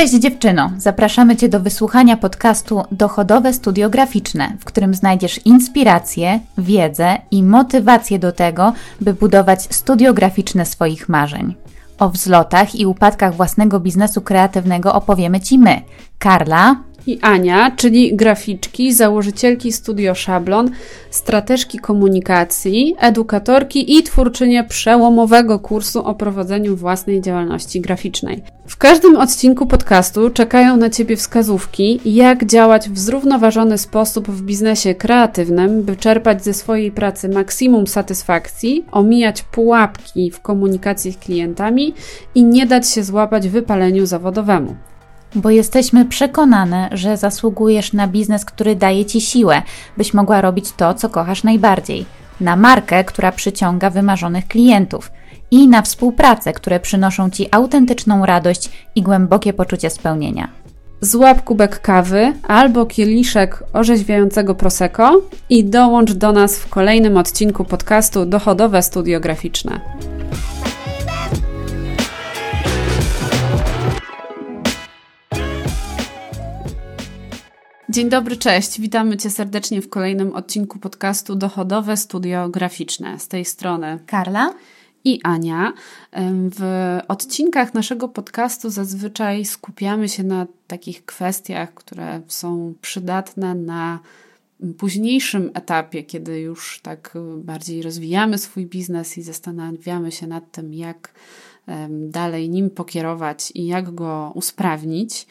Cześć dziewczyno! Zapraszamy Cię do wysłuchania podcastu Dochodowe Studio Graficzne, w którym znajdziesz inspirację, wiedzę i motywację do tego, by budować studio graficzne swoich marzeń. O wzlotach i upadkach własnego biznesu kreatywnego opowiemy Ci my, Karla i Ania, czyli graficzki, założycielki Studio Szablon, strateżki komunikacji, edukatorki i twórczynie przełomowego kursu o prowadzeniu własnej działalności graficznej. W każdym odcinku podcastu czekają na Ciebie wskazówki, jak działać w zrównoważony sposób w biznesie kreatywnym, by czerpać ze swojej pracy maksimum satysfakcji, omijać pułapki w komunikacji z klientami i nie dać się złapać wypaleniu zawodowemu bo jesteśmy przekonane, że zasługujesz na biznes, który daje ci siłę, byś mogła robić to, co kochasz najbardziej, na markę, która przyciąga wymarzonych klientów i na współpracę, które przynoszą ci autentyczną radość i głębokie poczucie spełnienia. Złap kubek kawy albo kieliszek orzeźwiającego prosecco i dołącz do nas w kolejnym odcinku podcastu Dochodowe Studio Graficzne. Dzień dobry, cześć. Witamy Cię serdecznie w kolejnym odcinku podcastu Dochodowe Studio Graficzne. Z tej strony Karla i Ania. W odcinkach naszego podcastu zazwyczaj skupiamy się na takich kwestiach, które są przydatne na późniejszym etapie, kiedy już tak bardziej rozwijamy swój biznes i zastanawiamy się nad tym, jak dalej nim pokierować i jak go usprawnić.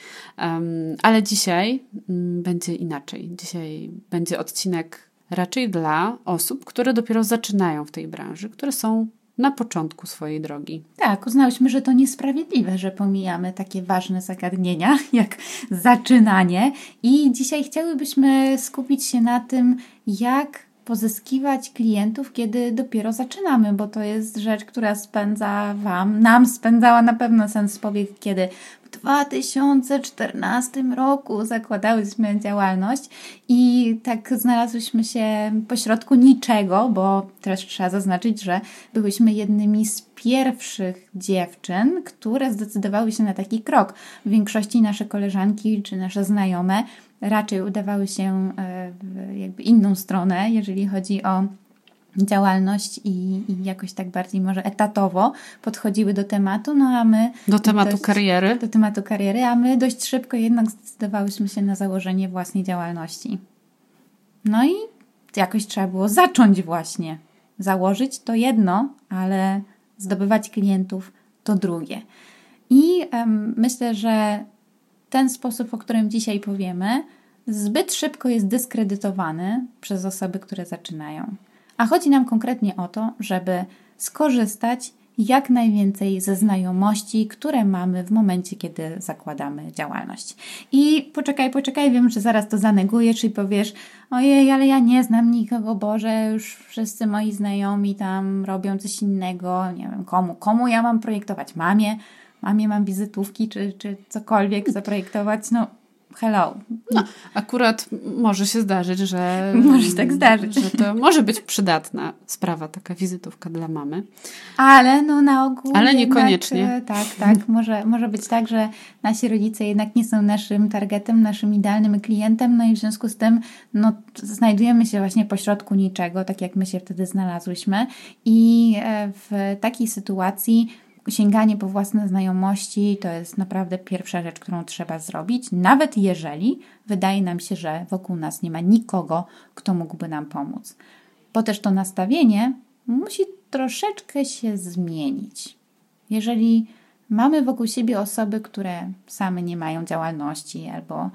Ale dzisiaj mm, będzie inaczej. Dzisiaj będzie odcinek raczej dla osób, które dopiero zaczynają w tej branży, które są na początku swojej drogi. Tak, uznałyśmy, że to niesprawiedliwe, że pomijamy takie ważne zagadnienia jak zaczynanie i dzisiaj chciałybyśmy skupić się na tym, jak pozyskiwać klientów, kiedy dopiero zaczynamy, bo to jest rzecz, która spędza Wam, nam spędzała na pewno sens powiek, kiedy w 2014 roku zakładałyśmy działalność i tak znalazłyśmy się pośrodku niczego, bo też trzeba zaznaczyć, że byłyśmy jednymi z pierwszych dziewczyn, które zdecydowały się na taki krok. W większości nasze koleżanki czy nasze znajome raczej udawały się e, w jakby inną stronę, jeżeli chodzi o działalność i, i, jakoś tak bardziej może etatowo podchodziły do tematu, no a my... Do tematu dość, kariery. Do tematu kariery, a my dość szybko jednak zdecydowałyśmy się na założenie własnej działalności. No i jakoś trzeba było zacząć właśnie. Założyć to jedno, ale zdobywać klientów to drugie. I um, myślę, że ten sposób, o którym dzisiaj powiemy, zbyt szybko jest dyskredytowany przez osoby, które zaczynają. A chodzi nam konkretnie o to, żeby skorzystać jak najwięcej ze znajomości, które mamy w momencie, kiedy zakładamy działalność. I poczekaj, poczekaj, wiem, że zaraz to zanegujesz i powiesz: Ojej, ale ja nie znam nikogo, Boże, już wszyscy moi znajomi tam robią coś innego, nie wiem komu, komu ja mam projektować, mamie, mamie mam wizytówki czy, czy cokolwiek zaprojektować, no hello. No, akurat może się zdarzyć, że. Może się tak zdarzyć. Że to może być przydatna sprawa, taka wizytówka dla mamy. Ale no na ogół. Ale niekoniecznie. Jednak, tak, tak. Może, może być tak, że nasi rodzice jednak nie są naszym targetem, naszym idealnym klientem, no i w związku z tym no, znajdujemy się właśnie pośrodku niczego, tak jak my się wtedy znalazłyśmy. I e, w takiej sytuacji sięganie po własne znajomości to jest naprawdę pierwsza rzecz, którą trzeba zrobić, nawet jeżeli wydaje nam się, że wokół nas nie ma nikogo, kto mógłby nam pomóc. Bo też to nastawienie musi troszeczkę się zmienić. Jeżeli mamy wokół siebie osoby, które same nie mają działalności albo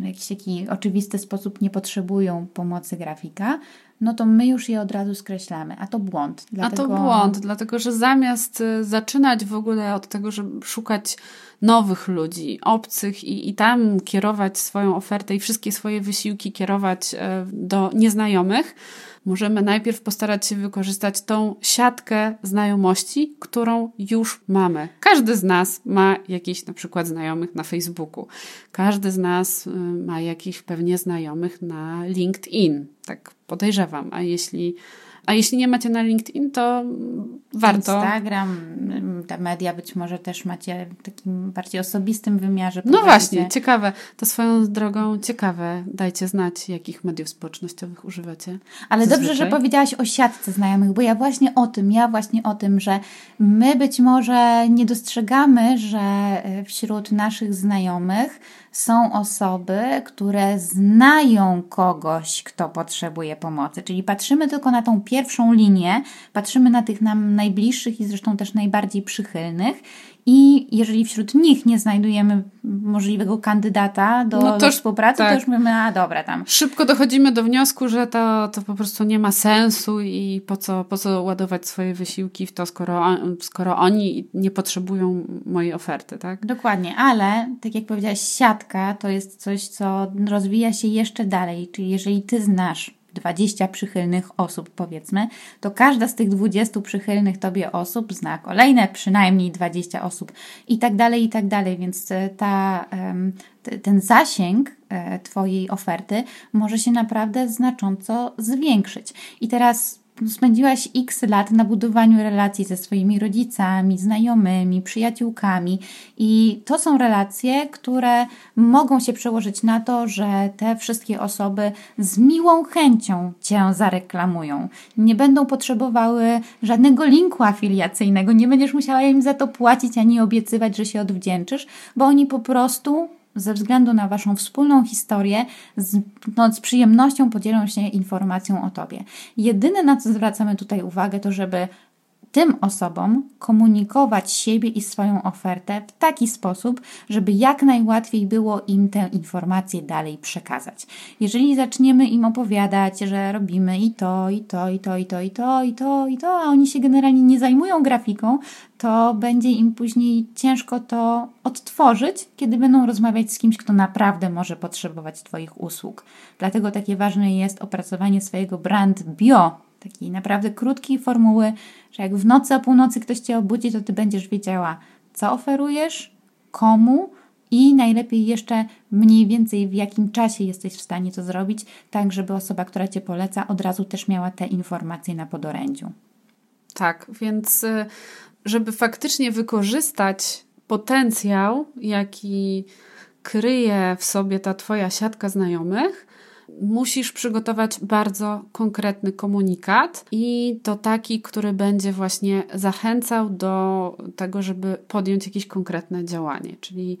w jakiś taki oczywisty sposób nie potrzebują pomocy grafika, no to my już je od razu skreślamy, a to błąd. Dlatego... A to błąd, dlatego że zamiast y, zaczynać w ogóle od tego, żeby szukać nowych ludzi, obcych i, i tam kierować swoją ofertę i wszystkie swoje wysiłki kierować y, do nieznajomych, możemy najpierw postarać się wykorzystać tą siatkę znajomości, którą już mamy. Każdy z nas ma jakiś na przykład znajomych na Facebooku. Każdy z nas y, ma jakichś pewnie znajomych na LinkedIn. Tak podejrzewam. A jeśli A jeśli nie macie na LinkedIn, to warto. Instagram, te media być może też macie w takim bardziej osobistym wymiarze. No właśnie, ciekawe. To swoją drogą ciekawe. Dajcie znać, jakich mediów społecznościowych używacie. Ale zazwyczaj. dobrze, że powiedziałaś o siatce znajomych, bo ja właśnie o tym, ja właśnie o tym, że my być może nie dostrzegamy, że e, wśród naszych znajomych są osoby, które znają kogoś, kto potrzebuje pomocy. Czyli patrzymy tylko na tą pierwszą linię, patrzymy na tych nam najbliższych i zresztą też najbardziej przychylnych i jeżeli wśród nich nie znajdujemy możliwego kandydata do, no to, do współpracy, tak. to już mówimy, a dobra, tam. Szybko dochodzimy do wniosku, że to, to po prostu nie ma sensu i po co, po co ładować swoje wysiłki w to, skoro, skoro oni nie potrzebują mojej oferty, tak? Dokładnie, ale tak jak powiedziałaś, siatka to jest coś, co rozwija się jeszcze dalej, czyli jeżeli ty znasz 20 przychylnych osób, powiedzmy, to każda z tych 20 przychylnych Tobie osób zna kolejne przynajmniej 20 osób i tak dalej, i tak dalej. Więc e, ta, ten zasięg e, Twojej oferty może się naprawdę znacząco zwiększyć. I teraz spędziłaś x lat na budowaniu relacji ze swoimi rodzicami, znajomymi, przyjaciółkami, i to są relacje, które mogą się przełożyć na to, że te wszystkie osoby z miłą chęcią cię zareklamują. Nie będą potrzebowały żadnego linku afiliacyjnego, nie będziesz musiała im za to płacić ani obiecywać, że się odwdzięczysz, bo oni po prostu ze względu na Waszą wspólną historię, z, no, z przyjemnością podzielą się informacją o Tobie. Jedyne, na co zwracamy tutaj uwagę, to żeby tym osobom komunikować siebie i swoją ofertę w taki sposób, żeby jak najłatwiej było im tę informację dalej przekazać. Jeżeli zaczniemy im opowiadać, że robimy i to, i to, i to, i to, i to, i to, i to, a oni się generalnie nie zajmują grafiką, to będzie im później ciężko to odtworzyć, kiedy będą rozmawiać z kimś, kto naprawdę może potrzebować Twoich usług. Dlatego takie ważne jest opracowanie swojego brand bio takiej naprawdę krótkiej formuły, że jak w nocy o północy ktoś Cię obudzi, to Ty będziesz wiedziała, co oferujesz, komu i najlepiej jeszcze mniej więcej w jakim czasie jesteś w stanie to zrobić, tak żeby osoba, która Cię poleca, od razu też miała te informacje na podorędziu. Tak, więc y, żeby faktycznie wykorzystać potencjał, jaki kryje w sobie ta Twoja siatka znajomych, musisz przygotować bardzo konkretny komunikat i to taki, który będzie właśnie zachęcał do tego, żeby podjąć jakieś konkretne działanie. Czyli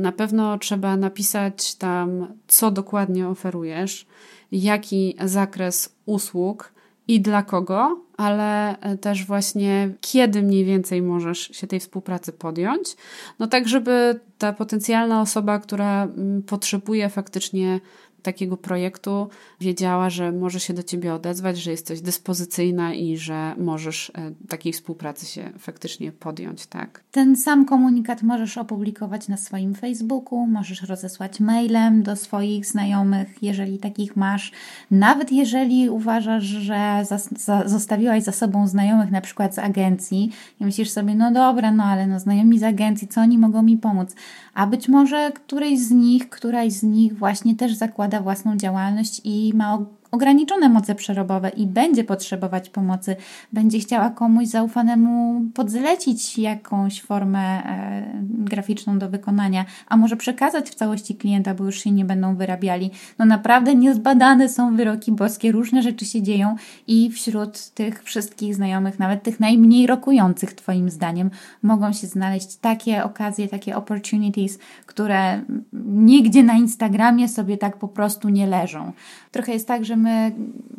na pewno trzeba napisać tam, co dokładnie oferujesz, jaki zakres usług i dla kogo, ale też właśnie kiedy mniej więcej możesz się tej współpracy podjąć. No tak, żeby ta potencjalna osoba, która potrzebuje faktycznie takiego projektu wiedziała, że może się do ciebie odezwać, że jesteś dyspozycyjna i że możesz e, takiej współpracy się faktycznie podjąć, tak? Ten sam komunikat możesz opublikować na swoim Facebooku, możesz rozesłać mailem do swoich znajomych, jeżeli takich masz. Nawet jeżeli uważasz, że zostawiłaś za sobą znajomych na przykład z agencji i myślisz sobie, no dobra, no ale no znajomi z agencji, co oni mogą mi pomóc? A być może któryś z nich, któraś z nich właśnie też zakłada własną działalność i ma ograniczone moce przerobowe i będzie potrzebować pomocy, będzie chciała komuś zaufanemu podzlecić jakąś formę e, graficzną do wykonania, a może przekazać w całości klienta, bo już się nie będą wyrabiali. No naprawdę niezbadane są wyroki boskie, różne rzeczy się dzieją i wśród tych wszystkich znajomych, nawet tych najmniej rokujących Twoim zdaniem, mogą się znaleźć takie okazje, takie opportunities, które nigdzie na Instagramie sobie tak po prostu nie leżą. Trochę jest tak, że my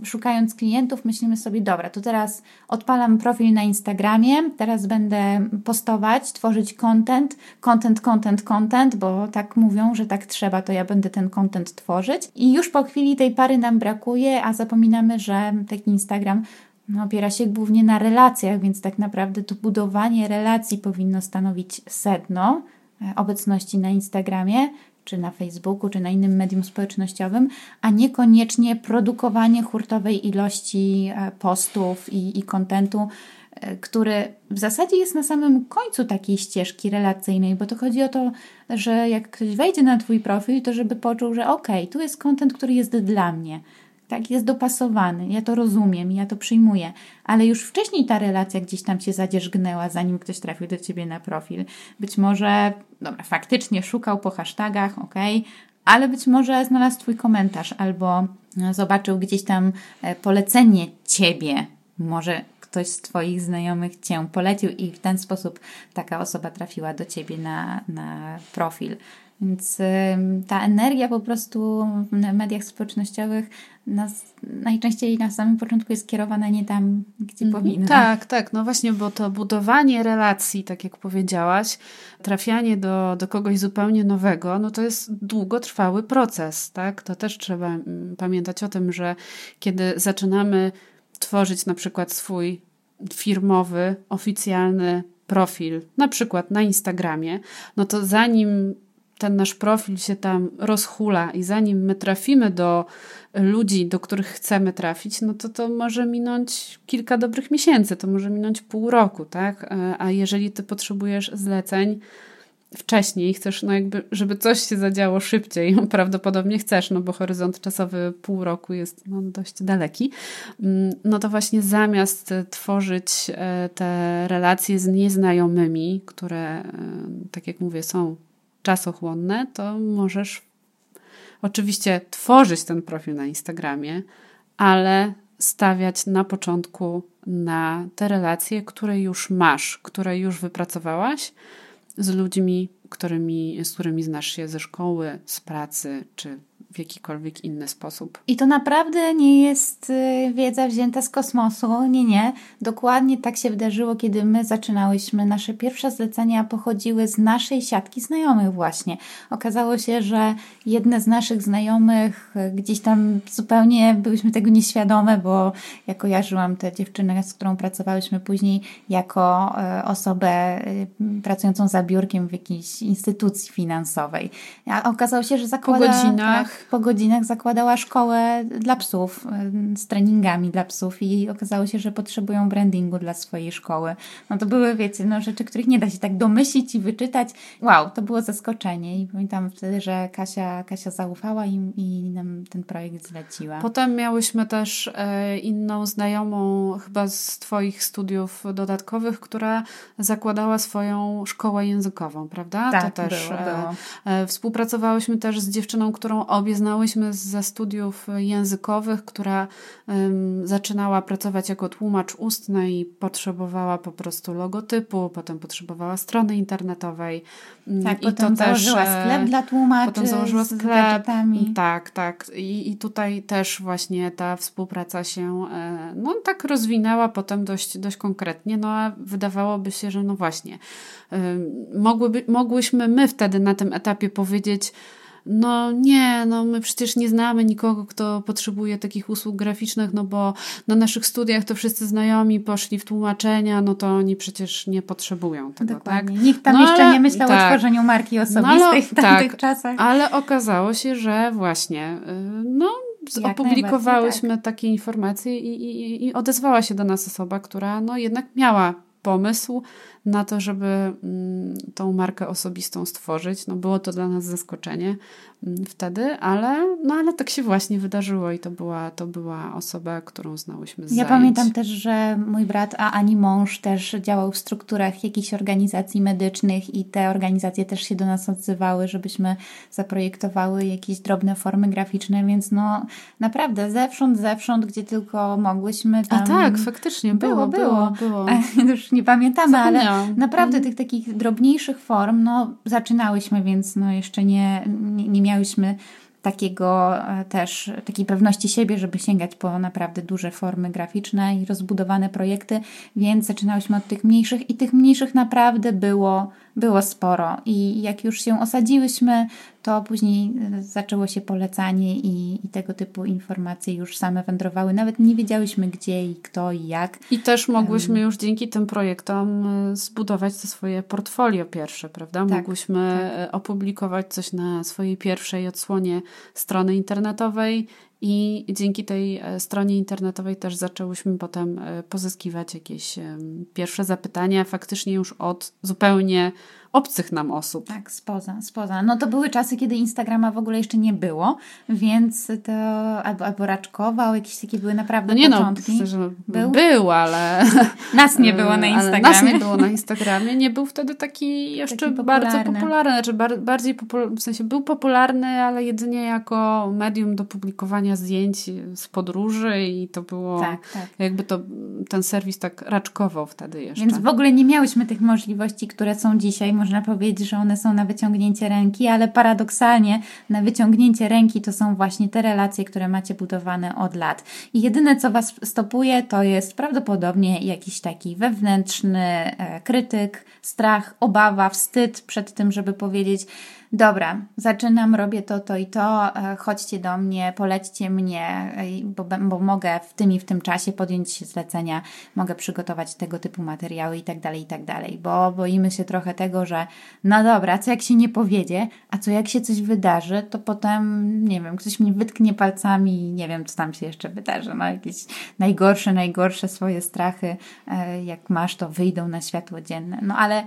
szukając klientów myślimy sobie, dobra, to teraz odpalam profil na Instagramie, teraz będę postować, tworzyć content, content, content, content, bo tak mówią, że tak trzeba, to ja będę ten content tworzyć. I już po chwili tej pary nam brakuje, a zapominamy, że taki Instagram no, opiera się głównie na relacjach, więc tak naprawdę to budowanie relacji powinno stanowić sedno e, obecności na Instagramie, czy na Facebooku, czy na innym medium społecznościowym, a niekoniecznie produkowanie hurtowej ilości e, postów i, kontentu, e, który w zasadzie jest na samym końcu takiej ścieżki relacyjnej, bo to chodzi o to, że jak ktoś wejdzie na Twój profil, to żeby poczuł, że ok, tu jest kontent, który jest dla mnie. Tak, jest dopasowany, ja to rozumiem, ja to przyjmuję, ale już wcześniej ta relacja gdzieś tam się zadzierzgnęła, zanim ktoś trafił do ciebie na profil. Być może, dobra, faktycznie szukał po hashtagach, ok, ale być może znalazł twój komentarz albo zobaczył gdzieś tam e, polecenie ciebie, może ktoś z Twoich znajomych Cię polecił i w ten sposób taka osoba trafiła do Ciebie na, na profil. Więc ta energia po prostu w mediach społecznościowych nas, najczęściej na samym początku jest kierowana nie tam, gdzie mm, powinna. Tak, tak. No właśnie, bo to budowanie relacji, tak jak powiedziałaś, trafianie do, do kogoś zupełnie nowego, no to jest długotrwały proces, tak? To też trzeba mm, pamiętać o tym, że kiedy zaczynamy tworzyć na przykład swój firmowy, oficjalny profil, na przykład na Instagramie, no to zanim ten nasz profil się tam rozhula i zanim my trafimy do ludzi, do których chcemy trafić, no to to może minąć kilka dobrych miesięcy, to może minąć pół roku, tak? E, a jeżeli ty potrzebujesz zleceń, wcześniej, chcesz, no jakby, żeby coś się zadziało szybciej, prawdopodobnie chcesz, no bo horyzont czasowy pół roku jest no, dość daleki, mm, no to właśnie zamiast tworzyć e, te relacje z nieznajomymi, które, e, tak jak mówię, są czasochłonne, to możesz oczywiście tworzyć ten profil na Instagramie, ale stawiać na początku na te relacje, które już masz, które już wypracowałaś, z ludźmi, którymi, z którymi znasz się ze szkoły, z pracy czy w jakikolwiek inny sposób. I to naprawdę nie jest y, wiedza wzięta z kosmosu. Nie, nie. Dokładnie tak się wydarzyło, kiedy my zaczynałyśmy. Nasze pierwsze zlecenia pochodziły z naszej siatki znajomych, właśnie. Okazało się, że jedne z naszych znajomych y, gdzieś tam zupełnie byłyśmy tego nieświadome, bo ja kojarzyłam tę dziewczynę, z którą pracowałyśmy później, jako y, osobę pracującą za biurkiem w jakiejś instytucji finansowej. A okazało się, że zakłada. Po godzinach. Tak, po godzinach zakładała szkołę dla psów, y, z treningami dla psów i okazało się, że potrzebują brandingu dla swojej szkoły. No to były, wiecie, no rzeczy, których nie da się tak domyślić i wyczytać. Wow, to było zaskoczenie i pamiętam wtedy, że Kasia, Kasia zaufała im i nam ten projekt zleciła. Potem miałyśmy też e, inną znajomą chyba z Twoich studiów dodatkowych, która zakładała swoją szkołę językową, prawda? Tak, to też było, było. E, współpracowałyśmy też z dziewczyną, którą obie znałyśmy ze studiów językowych, która zaczynała pracować jako tłumacz ustny i potrzebowała po prostu logotypu, potem potrzebowała strony internetowej. Mm, tak, I potem to założyła też, sklep dla tłumaczy. Potem założyła sklep. Tak, tak. I, I tutaj też właśnie ta współpraca się e, no tak rozwinęła potem dość, dość konkretnie, no a wydawałoby się, że no właśnie, mogłyby, mogłyśmy my wtedy na tym etapie powiedzieć, no nie, no my przecież nie znamy nikogo, kto potrzebuje takich usług graficznych, no bo na naszych studiach to wszyscy znajomi poszli w tłumaczenia, no to oni przecież nie potrzebują tego, Dokładnie. tak? Nikt tam no, jeszcze ale, nie myślał tak. o tworzeniu marki osobistej no, ale, w tamtych tak, czasach. Ale okazało się, że właśnie, y, no opublikowałyśmy tak. takie informacje i, i, i odezwała się do nas osoba, która no jednak miała pomysł na to, żeby mm, tą markę osobistą stworzyć. No było to dla nas zaskoczenie mm, wtedy, ale, no ale tak się właśnie wydarzyło i to była, to była osoba, którą znałyśmy z Ja zajęć. pamiętam też, że mój brat, a ani mąż też działał w strukturach jakichś organizacji medycznych i te organizacje też się do nas odzywały, żebyśmy zaprojektowały jakieś drobne formy graficzne, więc no naprawdę zewsząd, zewsząd, gdzie tylko mogłyśmy tam... A tak, faktycznie było, było. było, było. Już nie pamiętamy, ale Naprawdę mhm. tych takich drobniejszych form, no zaczynałyśmy, więc no jeszcze nie, nie, nie miałyśmy takiego e, też, takiej pewności siebie, żeby sięgać po naprawdę duże formy graficzne i rozbudowane projekty, więc zaczynałyśmy od tych mniejszych i tych mniejszych naprawdę było, było sporo. I jak już się osadziłyśmy, to później e, zaczęło się polecanie i, i, tego typu informacje już same wędrowały. Nawet nie wiedziałyśmy gdzie i kto i jak. I też mogłyśmy już dzięki tym projektom e, zbudować to swoje portfolio pierwsze, prawda? Tak, mogłyśmy tak. opublikować coś na swojej pierwszej odsłonie strony internetowej i dzięki tej e, stronie internetowej też zaczęłyśmy potem pozyskiwać jakieś pierwsze zapytania, faktycznie już od zupełnie obcych nam osób. Tak, spoza, spoza. No to były czasy, kiedy Instagrama w ogóle jeszcze nie było, więc to albo, albo raczkował, jakieś takie były naprawdę no nie no, początki. No, że był? był, ale... Nas nie było na Instagramie. nas nie było na Instagramie. Nie był wtedy taki jeszcze taki popularny. bardzo popularny. Znaczy bar bardziej popul w sensie był popularny, ale jedynie jako medium do publikowania zdjęć z podróży i to było tak, tak. jakby to ten serwis tak raczkował wtedy jeszcze. Więc w ogóle nie miałyśmy tych możliwości, które są dzisiaj można powiedzieć, że one są na wyciągnięcie ręki, ale paradoksalnie na wyciągnięcie ręki to są właśnie te relacje, które macie budowane od lat. I jedyne, co Was stopuje, to jest prawdopodobnie jakiś taki wewnętrzny e, krytyk, strach, obawa, wstyd przed tym, żeby powiedzieć, dobra, zaczynam, robię to, to i to, e, chodźcie do mnie, polećcie mnie, e, bo, bo mogę w tym i w tym czasie podjąć się zlecenia, mogę przygotować tego typu materiały i tak dalej, i tak dalej, bo boimy się trochę tego, że no dobra, co jak się nie powiedzie, a co jak się coś wydarzy, to potem, nie wiem, ktoś mnie wytknie palcami i nie wiem, co tam się jeszcze wydarzy, no jakieś najgorsze, najgorsze swoje strachy, e, jak masz, to wyjdą na światło dzienne, no ale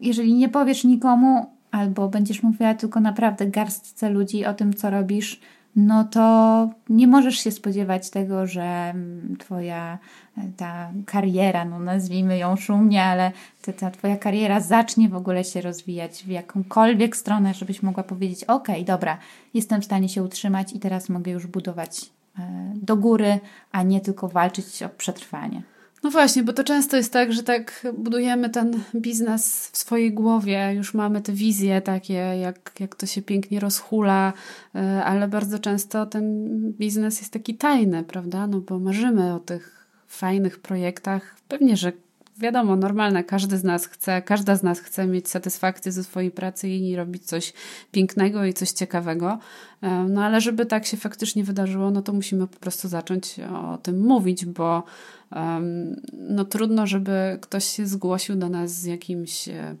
jeżeli nie powiesz nikomu, albo będziesz mówiła tylko naprawdę garstce ludzi o tym, co robisz, no to nie możesz się spodziewać tego, że mm, Twoja e, ta kariera, no nazwijmy ją szumnie, ale ta, ta Twoja kariera zacznie w ogóle się rozwijać w jakąkolwiek stronę, żebyś mogła powiedzieć: OK, dobra, jestem w stanie się utrzymać i teraz mogę już budować e, do góry, a nie tylko walczyć o przetrwanie. No właśnie, bo to często jest tak, że tak budujemy ten biznes w swojej głowie, już mamy te wizje takie, jak, jak to się pięknie rozhula, e, ale bardzo często ten biznes jest taki tajny, prawda? No bo marzymy o tych fajnych projektach. Pewnie, że wiadomo, normalne, każdy z nas chce, każda z nas chce mieć satysfakcję ze swojej pracy i robić coś pięknego i coś ciekawego. E, no ale żeby tak się faktycznie wydarzyło, no to musimy po prostu zacząć o tym mówić, bo no trudno, żeby ktoś się zgłosił do nas z jakimś e,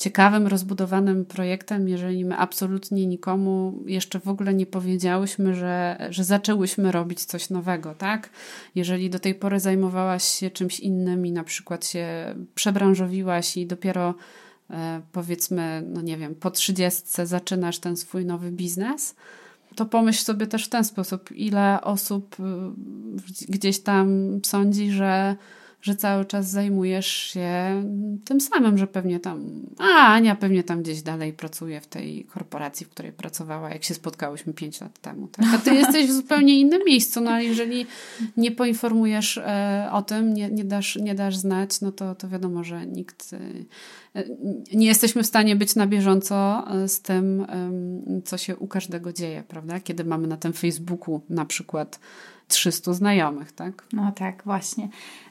ciekawym, rozbudowanym projektem, jeżeli my absolutnie nikomu jeszcze w ogóle nie powiedziałyśmy, że, że zaczęłyśmy robić coś nowego, tak? Jeżeli do tej pory zajmowałaś się czymś innym i na przykład się przebranżowiłaś i dopiero e, powiedzmy, no nie wiem, po trzydziestce zaczynasz ten swój nowy biznes, to pomyśl sobie też w ten sposób, ile osób y, gdzieś tam sądzi, że że cały czas zajmujesz się tym samym, że pewnie tam, a Ania pewnie tam gdzieś dalej pracuje w tej korporacji, w której pracowała, jak się spotkałyśmy pięć lat temu. Tak? A ty jesteś w zupełnie innym miejscu, no ale jeżeli nie poinformujesz e, o tym, nie, nie, dasz, nie dasz znać, no to, to wiadomo, że nikt e, nie jesteśmy w stanie być na bieżąco e, z tym, co się u każdego dzieje, prawda? Kiedy mamy na tym Facebooku na przykład 300 znajomych, tak? No tak, właśnie.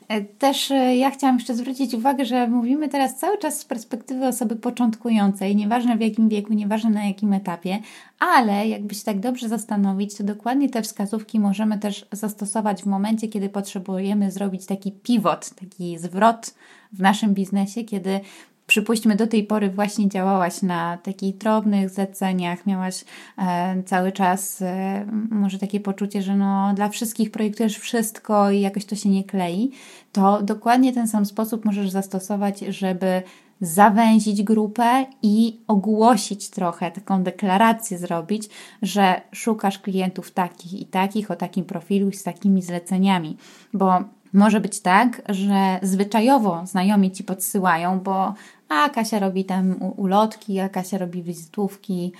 E, też e, ja chciałam jeszcze zwrócić uwagę, że mówimy teraz cały czas z perspektywy osoby początkującej, nieważne w jakim wieku, nieważne na jakim etapie, ale jakby się tak dobrze zastanowić, to dokładnie te wskazówki możemy też zastosować w momencie, kiedy potrzebujemy zrobić taki pivot, taki zwrot w naszym biznesie, kiedy przypuśćmy, do tej pory właśnie działałaś na takich drobnych zleceniach, miałaś e, cały czas e, może takie poczucie, że no, dla wszystkich projektujesz wszystko i jakoś to się nie klei, to dokładnie ten sam sposób możesz zastosować, żeby zawęzić grupę i ogłosić trochę, taką deklarację zrobić, że szukasz klientów takich i takich, o takim profilu, z takimi zleceniami, bo może być tak, że zwyczajowo znajomi ci podsyłają, bo a Kasia robi tam ulotki, a Kasia robi wizytówki.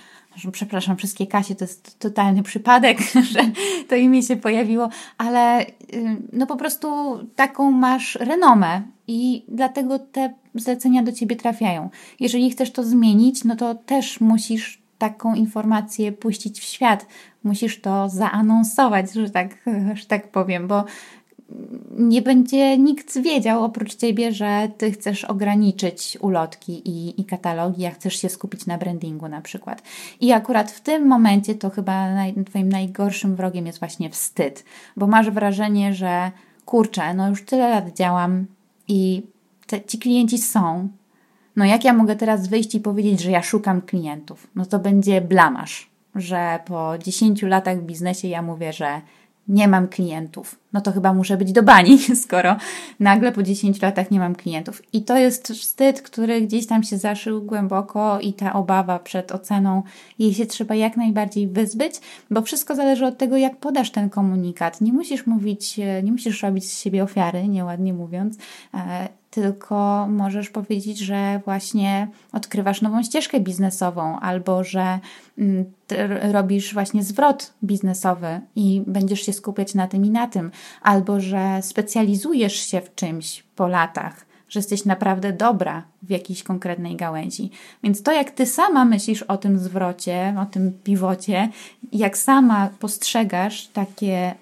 Przepraszam, wszystkie Kasie to jest totalny przypadek, że to imię się pojawiło, ale y, no po prostu taką masz renomę i dlatego te zlecenia do ciebie trafiają. Jeżeli chcesz to zmienić, no to też musisz taką informację puścić w świat. Musisz to zaanonsować, że tak, że tak powiem, bo nie będzie nikt wiedział oprócz ciebie, że ty chcesz ograniczyć ulotki i, i katalogi, a chcesz się skupić na brandingu na przykład. I akurat w tym momencie to chyba naj, twoim najgorszym wrogiem jest właśnie wstyd, bo masz wrażenie, że kurczę, no już tyle lat działam i te, ci klienci są. No jak ja mogę teraz wyjść i powiedzieć, że ja szukam klientów? No to będzie blamasz że po 10 latach w biznesie ja mówię, że nie mam klientów. No to chyba muszę być do bani, skoro nagle po 10 latach nie mam klientów. I to jest wstyd, który gdzieś tam się zaszył głęboko i ta obawa przed oceną, jej się trzeba jak najbardziej wyzbyć, bo wszystko zależy od tego, jak podasz ten komunikat. Nie musisz mówić, nie musisz robić z siebie ofiary, nieładnie mówiąc, e, tylko możesz powiedzieć, że właśnie odkrywasz nową ścieżkę biznesową albo że mm, robisz właśnie zwrot biznesowy i będziesz się skupiać na tym i na tym, albo że specjalizujesz się w czymś po latach, że jesteś naprawdę dobra w jakiejś konkretnej gałęzi. Więc to, jak ty sama myślisz o tym zwrocie, o tym piwocie, jak sama postrzegasz takie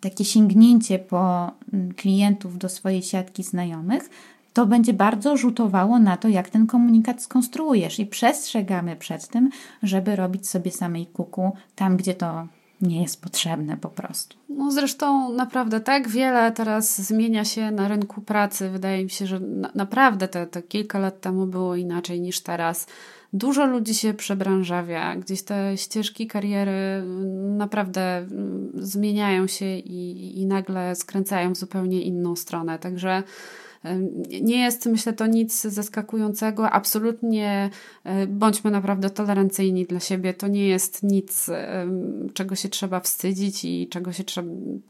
takie sięgnięcie po mm, klientów do swojej siatki znajomych, to będzie bardzo rzutowało na to, jak ten komunikat skonstruujesz. I przestrzegamy przed tym, żeby robić sobie samej kuku tam, gdzie to nie jest potrzebne po prostu. No zresztą naprawdę tak wiele teraz zmienia się na rynku pracy. Wydaje mi się, że na, naprawdę te, te kilka lat temu było inaczej niż teraz. Dużo ludzi się przebranżawia, gdzieś te ścieżki kariery naprawdę zmieniają się i, i nagle skręcają w zupełnie inną stronę. Także nie jest, myślę, to nic zaskakującego. Absolutnie e, bądźmy naprawdę tolerancyjni dla siebie. To nie jest nic, czego się trzeba wstydzić i czego się,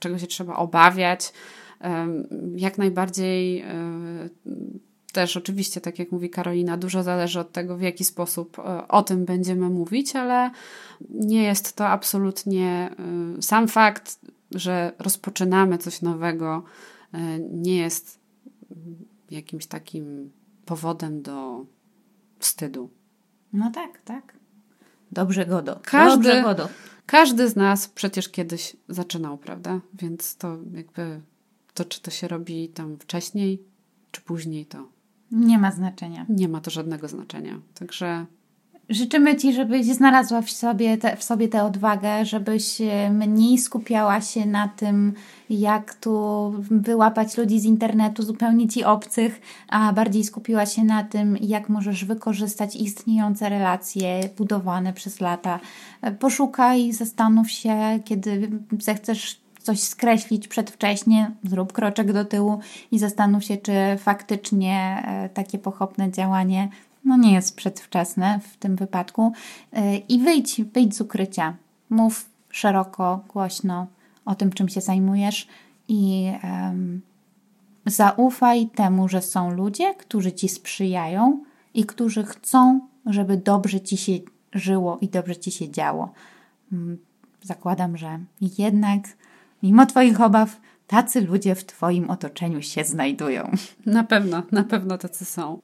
czego się trzeba obawiać. Jak najbardziej e, też oczywiście, tak jak mówi Karolina, dużo zależy od tego, w jaki sposób e, o tym będziemy mówić, ale nie jest to absolutnie sam fakt, że rozpoczynamy coś nowego, nie jest jakimś takim powodem do wstydu. No tak, tak. Dobrze godo. Każdy, Dobrze godo. każdy z nas przecież kiedyś zaczynał, prawda? Więc to jakby to, czy to się robi tam wcześniej, czy później, to nie ma znaczenia. Nie ma to żadnego znaczenia. Także Życzymy Ci, żebyś znalazła w sobie, te, w sobie tę odwagę, żebyś e, mniej skupiała się na tym, jak tu wyłapać ludzi z internetu zupełnie Ci obcych, a bardziej skupiła się na tym, jak możesz wykorzystać istniejące relacje budowane przez lata. E, poszukaj, zastanów się, kiedy zechcesz coś skreślić przedwcześnie, zrób kroczek do tyłu i zastanów się, czy faktycznie e, takie pochopne działanie no nie jest przedwczesne w tym wypadku. Y, I wyjdź, wyjdź z ukrycia. Mów szeroko, głośno o tym, czym się zajmujesz i um, zaufaj temu, że są ludzie, którzy ci sprzyjają i którzy chcą, żeby dobrze ci się żyło i dobrze ci się działo. Mm, zakładam, że jednak, mimo Twoich obaw, tacy ludzie w Twoim otoczeniu się znajdują. Na pewno, na pewno tacy są.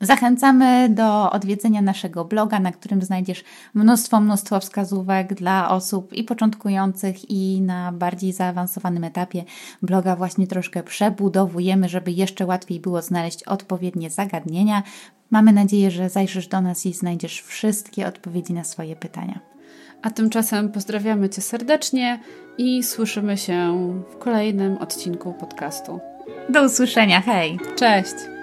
Zachęcamy do odwiedzenia naszego bloga, na którym znajdziesz mnóstwo, mnóstwo wskazówek dla osób i początkujących, i na bardziej zaawansowanym etapie bloga właśnie troszkę przebudowujemy, żeby jeszcze łatwiej było znaleźć odpowiednie zagadnienia. Mamy nadzieję, że zajrzysz do nas i znajdziesz wszystkie odpowiedzi na swoje pytania. A tymczasem pozdrawiamy Cię serdecznie i słyszymy się w kolejnym odcinku podcastu. Do usłyszenia, hej! Cześć!